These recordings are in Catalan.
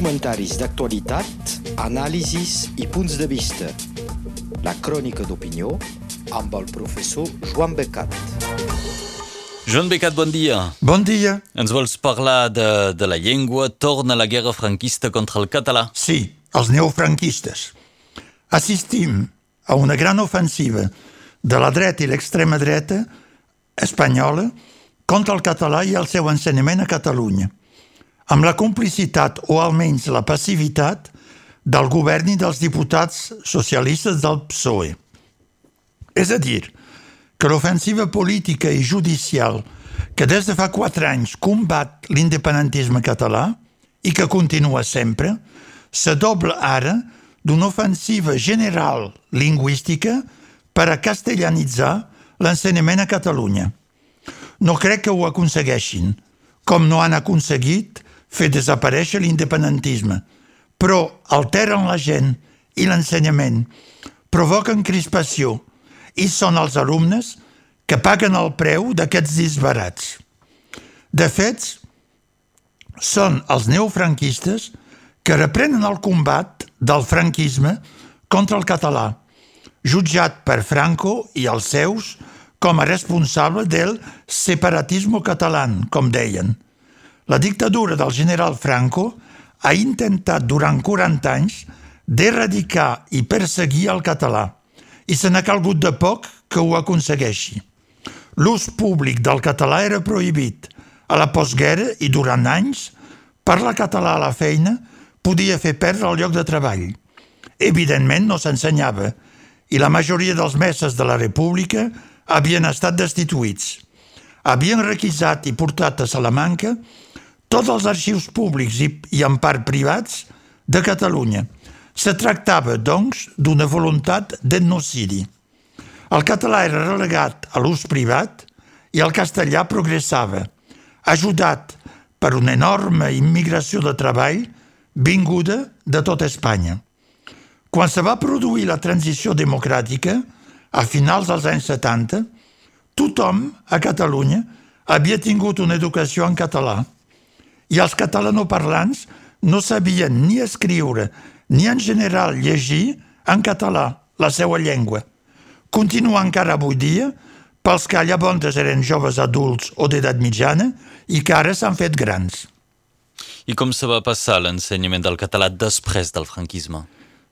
Comentaris d'actualitat, anàlisis i punts de vista. La crònica d'opinió amb el professor Joan Becat. Joan Becat, bon dia. Bon dia. Ens vols parlar de, de la llengua? Torna la guerra franquista contra el català? Sí, els neofranquistes. Assistim a una gran ofensiva de la dreta i l'extrema dreta espanyola contra el català i el seu ensenyament a Catalunya, amb la complicitat o almenys la passivitat del govern i dels diputats socialistes del PSOE. És a dir, que l'ofensiva política i judicial que des de fa quatre anys combat l'independentisme català i que continua sempre, se dobla ara d'una ofensiva general lingüística per a castellanitzar l'ensenyament a Catalunya. No crec que ho aconsegueixin, com no han aconseguit fer desaparèixer l'independentisme, però alteren la gent i l'ensenyament, provoquen crispació i són els alumnes que paguen el preu d'aquests disbarats. De fet, són els neofranquistes que reprenen el combat del franquisme contra el català, jutjat per Franco i els seus com a responsable del separatisme català, com deien. La dictadura del general Franco ha intentat durant 40 anys d'erradicar i perseguir el català i se n'ha calgut de poc que ho aconsegueixi. L'ús públic del català era prohibit a la postguerra i durant anys parlar català a la feina podia fer perdre el lloc de treball. Evidentment no s'ensenyava i la majoria dels mestres de la República havien estat destituïts. Havien requisat i portat a Salamanca tots els arxius públics i, i en part privats de Catalunya. Se tractava, doncs, d'una voluntat d'etnocidi. El català era relegat a l'ús privat i el castellà progressava, ajudat per una enorme immigració de treball vinguda de tota Espanya. Quan se va produir la transició democràtica, a finals dels anys 70, tothom a Catalunya havia tingut una educació en català i els catalanoparlants no sabien ni escriure ni en general llegir en català, la seva llengua. Continua encara avui dia pels que llavors eren joves adults o d'edat mitjana i que ara s'han fet grans. I com se va passar l'ensenyament del català després del franquisme?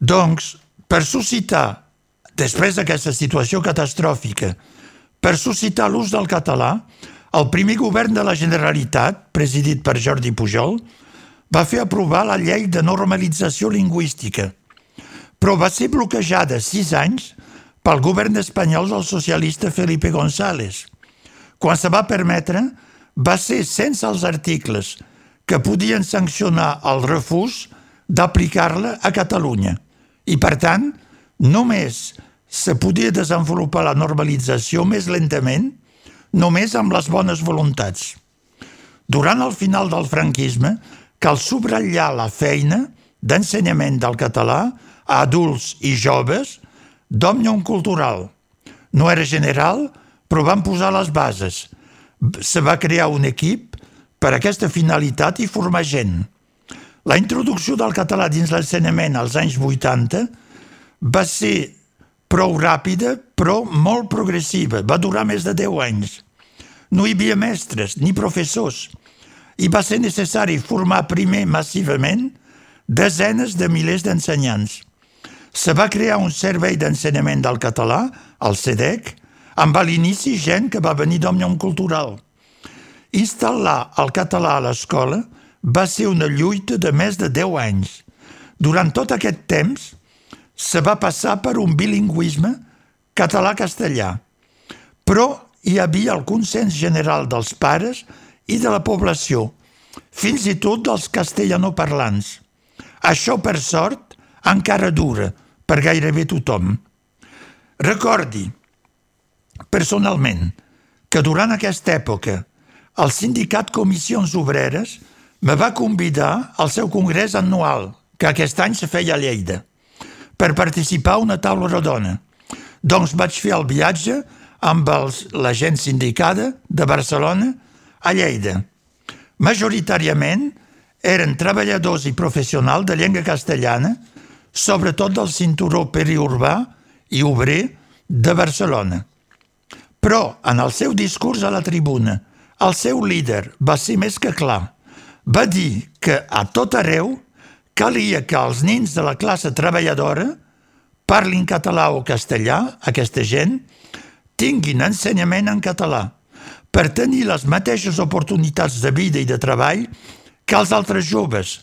Doncs, per suscitar, després d'aquesta situació catastròfica, per suscitar l'ús del català, el primer govern de la Generalitat, presidit per Jordi Pujol, va fer aprovar la llei de normalització lingüística, però va ser bloquejada sis anys pel govern espanyol del socialista Felipe González. Quan se va permetre, va ser sense els articles que podien sancionar el refús d'aplicar-la a Catalunya. I, per tant, només se podia desenvolupar la normalització més lentament, només amb les bones voluntats. Durant el final del franquisme, cal subratllar la feina d'ensenyament del català a adults i joves d'Òmnium Cultural. No era general, però van posar les bases. Se va crear un equip per aquesta finalitat i formar gent. La introducció del català dins l'ensenyament als anys 80 va ser prou ràpida, però molt progressiva. Va durar més de 10 anys. No hi havia mestres ni professors i va ser necessari formar primer massivament desenes de milers d'ensenyants. Se va crear un servei d'ensenyament del català, el CEDEC, amb a l'inici gent que va venir d'Òmnium Cultural. Instal·lar el català a l'escola va ser una lluita de més de 10 anys. Durant tot aquest temps se va passar per un bilingüisme català-castellà, però hi havia el consens general dels pares i de la població, fins i tot dels castellanoparlants. Això, per sort, encara dura per gairebé tothom. Recordi, personalment, que durant aquesta època el sindicat Comissions Obreres me va convidar al seu congrés anual, que aquest any se feia a Lleida, per participar a una taula rodona. Doncs vaig fer el viatge amb els, la gent sindicada de Barcelona a Lleida. Majoritàriament eren treballadors i professionals de llengua castellana, sobretot del cinturó periurbà i obrer de Barcelona. Però, en el seu discurs a la tribuna, el seu líder va ser més que clar. Va dir que a tot arreu calia que els nins de la classe treballadora parlin català o castellà, aquesta gent, tinguin ensenyament en català per tenir les mateixes oportunitats de vida i de treball que els altres joves,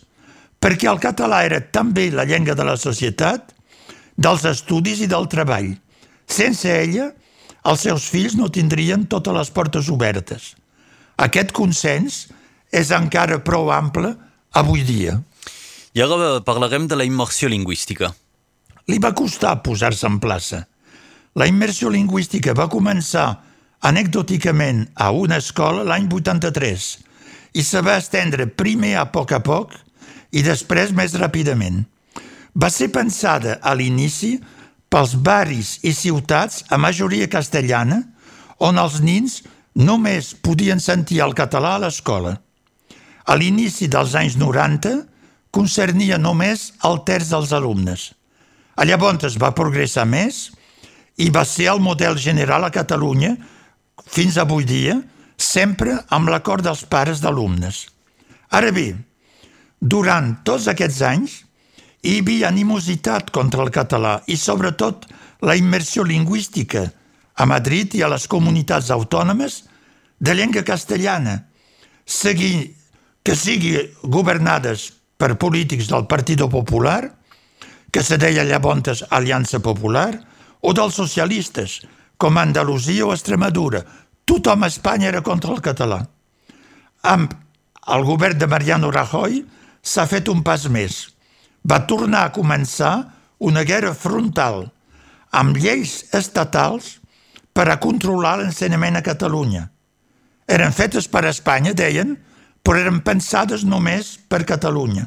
perquè el català era també la llengua de la societat, dels estudis i del treball. Sense ella, els seus fills no tindrien totes les portes obertes. Aquest consens és encara prou ample avui dia. I ara parlarem de la immersió lingüística. Li va costar posar-se en plaça. La immersió lingüística va començar anecdòticament a una escola l'any 83 i se va estendre primer a poc a poc i després més ràpidament. Va ser pensada a l'inici pels barris i ciutats a majoria castellana on els nins només podien sentir el català a l'escola. A l'inici dels anys 90 concernia només el terç dels alumnes. Llavors es va progressar més i va ser el model general a Catalunya fins avui dia, sempre amb l'acord dels pares d'alumnes. Ara bé, durant tots aquests anys hi havia animositat contra el català i sobretot la immersió lingüística a Madrid i a les comunitats autònomes de llengua castellana, seguir, que sigui governades per polítics del Partit Popular, que se deia llavors Aliança Popular, o dels socialistes, com Andalusia o Extremadura. Tothom a Espanya era contra el català. Amb el govern de Mariano Rajoy s'ha fet un pas més. Va tornar a començar una guerra frontal amb lleis estatals per a controlar l'ensenyament a Catalunya. Eren fetes per Espanya, deien, però eren pensades només per Catalunya,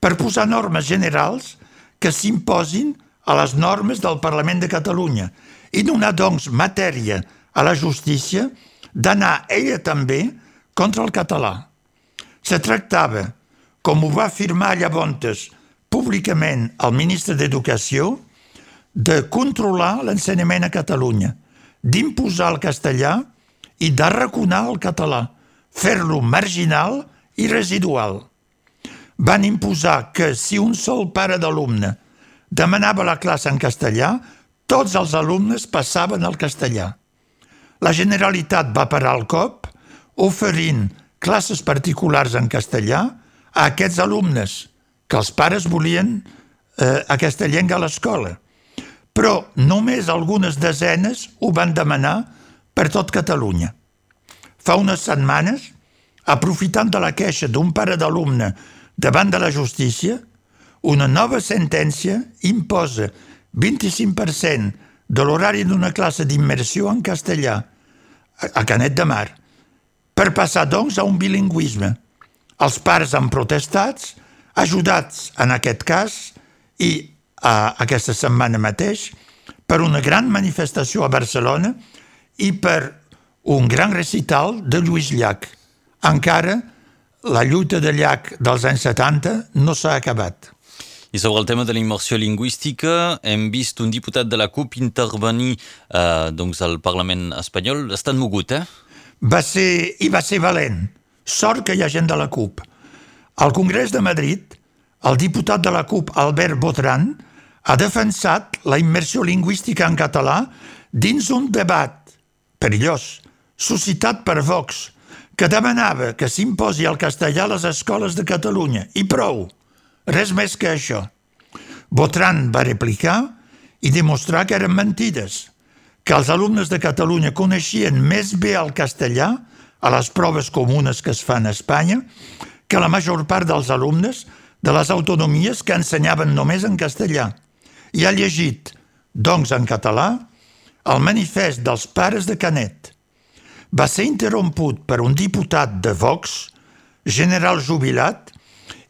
per posar normes generals que s'imposin a les normes del Parlament de Catalunya i donar, doncs, matèria a la justícia d'anar ella també contra el català. Se tractava, com ho va afirmar llavors públicament el ministre d'Educació, de controlar l'ensenyament a Catalunya, d'imposar el castellà i d'arraconar el català, fer-lo marginal i residual. Van imposar que si un sol pare d'alumne demanava la classe en castellà, tots els alumnes passaven al castellà. La Generalitat va parar el cop oferint classes particulars en castellà a aquests alumnes, que els pares volien eh, aquesta llengua a l'escola. Però només algunes desenes ho van demanar per tot Catalunya. Fa unes setmanes, aprofitant de la queixa d'un pare d'alumne davant de la justícia, una nova sentència imposa 25% de l'horari d'una classe d'immersió en castellà a Canet de Mar, per passar, doncs, a un bilingüisme. Els pares han protestats, ajudats en aquest cas, i a aquesta setmana mateix, per una gran manifestació a Barcelona i per un gran recital de Lluís Llach. Encara la lluita de Llach dels anys 70 no s'ha acabat. I sobre el tema de la immersió lingüística, hem vist un diputat de la CUP intervenir eh, doncs al Parlament espanyol. Estan mogut, eh? Va ser, I va ser valent. Sort que hi ha gent de la CUP. Al Congrés de Madrid, el diputat de la CUP, Albert Botran, ha defensat la immersió lingüística en català dins un debat perillós, suscitat per Vox, que demanava que s'imposi el castellà a les escoles de Catalunya. I prou! Res més que això. Botran va replicar i demostrar que eren mentides, que els alumnes de Catalunya coneixien més bé el castellà a les proves comunes que es fan a Espanya que la major part dels alumnes de les autonomies que ensenyaven només en castellà. I ha llegit, doncs en català, el manifest dels pares de Canet. Va ser interromput per un diputat de Vox, general jubilat,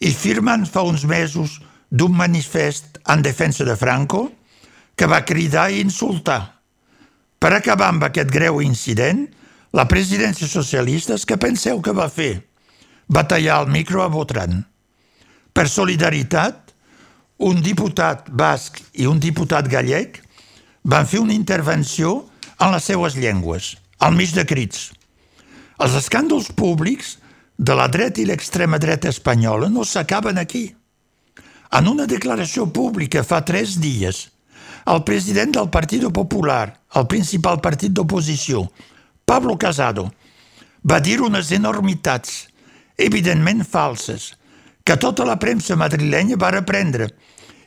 i firmen fa uns mesos d'un manifest en defensa de Franco que va cridar i insultar. Per acabar amb aquest greu incident, la presidència socialista, que penseu que va fer? va tallar el micro a Botran. Per solidaritat, un diputat basc i un diputat gallec van fer una intervenció en les seues llengües, al mig de crits. Els escàndols públics de la dreta i l'extrema dreta espanyola no s'acaben aquí. En una declaració pública fa tres dies, el president del Partit Popular, el principal partit d'oposició, Pablo Casado, va dir unes enormitats, evidentment falses, que tota la premsa madrilenya va reprendre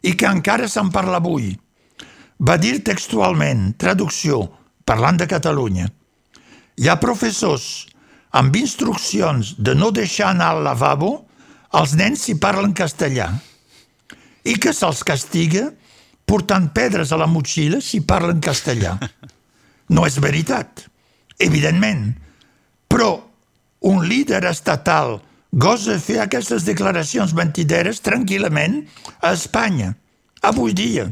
i que encara se'n parla avui. Va dir textualment, traducció, parlant de Catalunya, hi ha professors amb instruccions de no deixar anar al lavabo els nens si parlen castellà i que se'ls castiga portant pedres a la motxilla si parlen castellà. No és veritat, evidentment, però un líder estatal gosa fer aquestes declaracions mentideres tranquil·lament a Espanya, avui dia.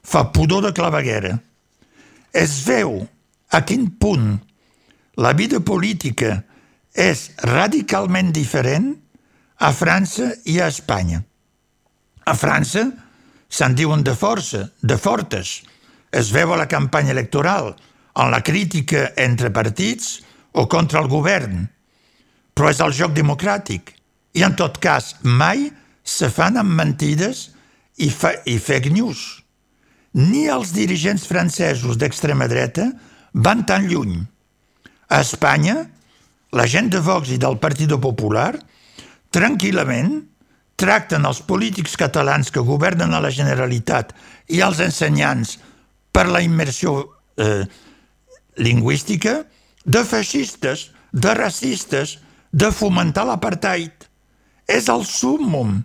Fa pudor de claveguera. Es veu a quin punt la vida política és radicalment diferent a França i a Espanya. A França se'n diuen de força, de fortes. Es veu a la campanya electoral, en la crítica entre partits o contra el govern. Però és el joc democràtic. I, en tot cas, mai se fan amb mentides i, fa i fake news. Ni els dirigents francesos d'extrema dreta van tan lluny. A Espanya, la gent de Vox i del Partit Popular tranquil·lament tracten els polítics catalans que governen a la Generalitat i els ensenyants per la immersió eh, lingüística de feixistes, de racistes, de fomentar l'apartheid. És el súmmum.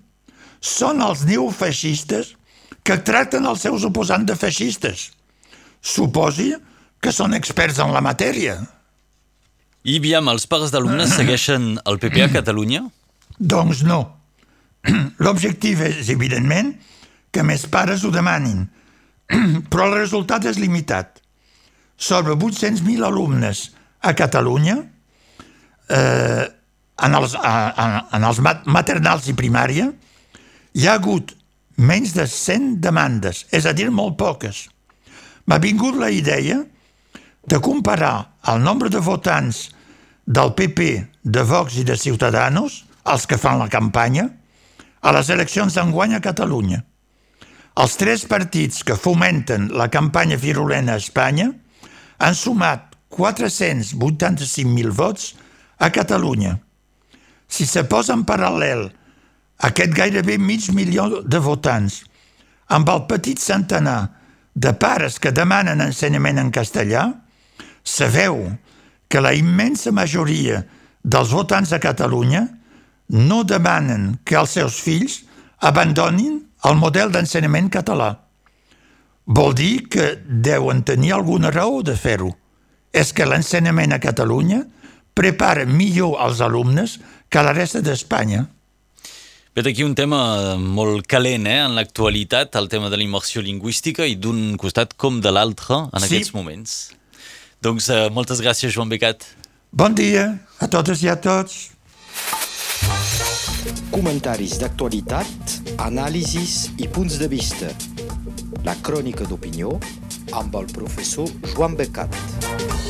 Són els neofeixistes que tracten els seus oposants de feixistes. Suposi que són experts en la matèria. I, Biam, els pares d'alumnes segueixen el PP a Catalunya? Doncs no. L'objectiu és, evidentment, que més pares ho demanin, però el resultat és limitat. Sobre 800.000 alumnes a Catalunya, eh, en, els, a, en els maternals i primària, hi ha hagut menys de 100 demandes, és a dir, molt poques. M'ha vingut la idea de comparar el nombre de votants del PP, de Vox i de Ciutadanos, els que fan la campanya, a les eleccions d'enguany a Catalunya. Els tres partits que fomenten la campanya virulena a Espanya han sumat 485.000 vots a Catalunya. Si se posa en paral·lel aquest gairebé mig milió de votants amb el petit centenar de pares que demanen ensenyament en castellà, sabeu que la immensa majoria dels votants a Catalunya no demanen que els seus fills abandonin el model d'ensenyament català. Vol dir que deuen tenir alguna raó de fer-ho. És que l'ensenyament a Catalunya prepara millor els alumnes que a la resta d'Espanya. Vet aquí un tema molt calent eh, en l'actualitat, el tema de la immersió lingüística i d'un costat com de l'altre en sí. aquests moments. Doncs uh, moltes gràcies, Joan Becat. Bon dia a totes i a tots. Comentaris d'actualitat, anàlisis i punts de vista. La crònica d'opinió amb el professor Joan Becat.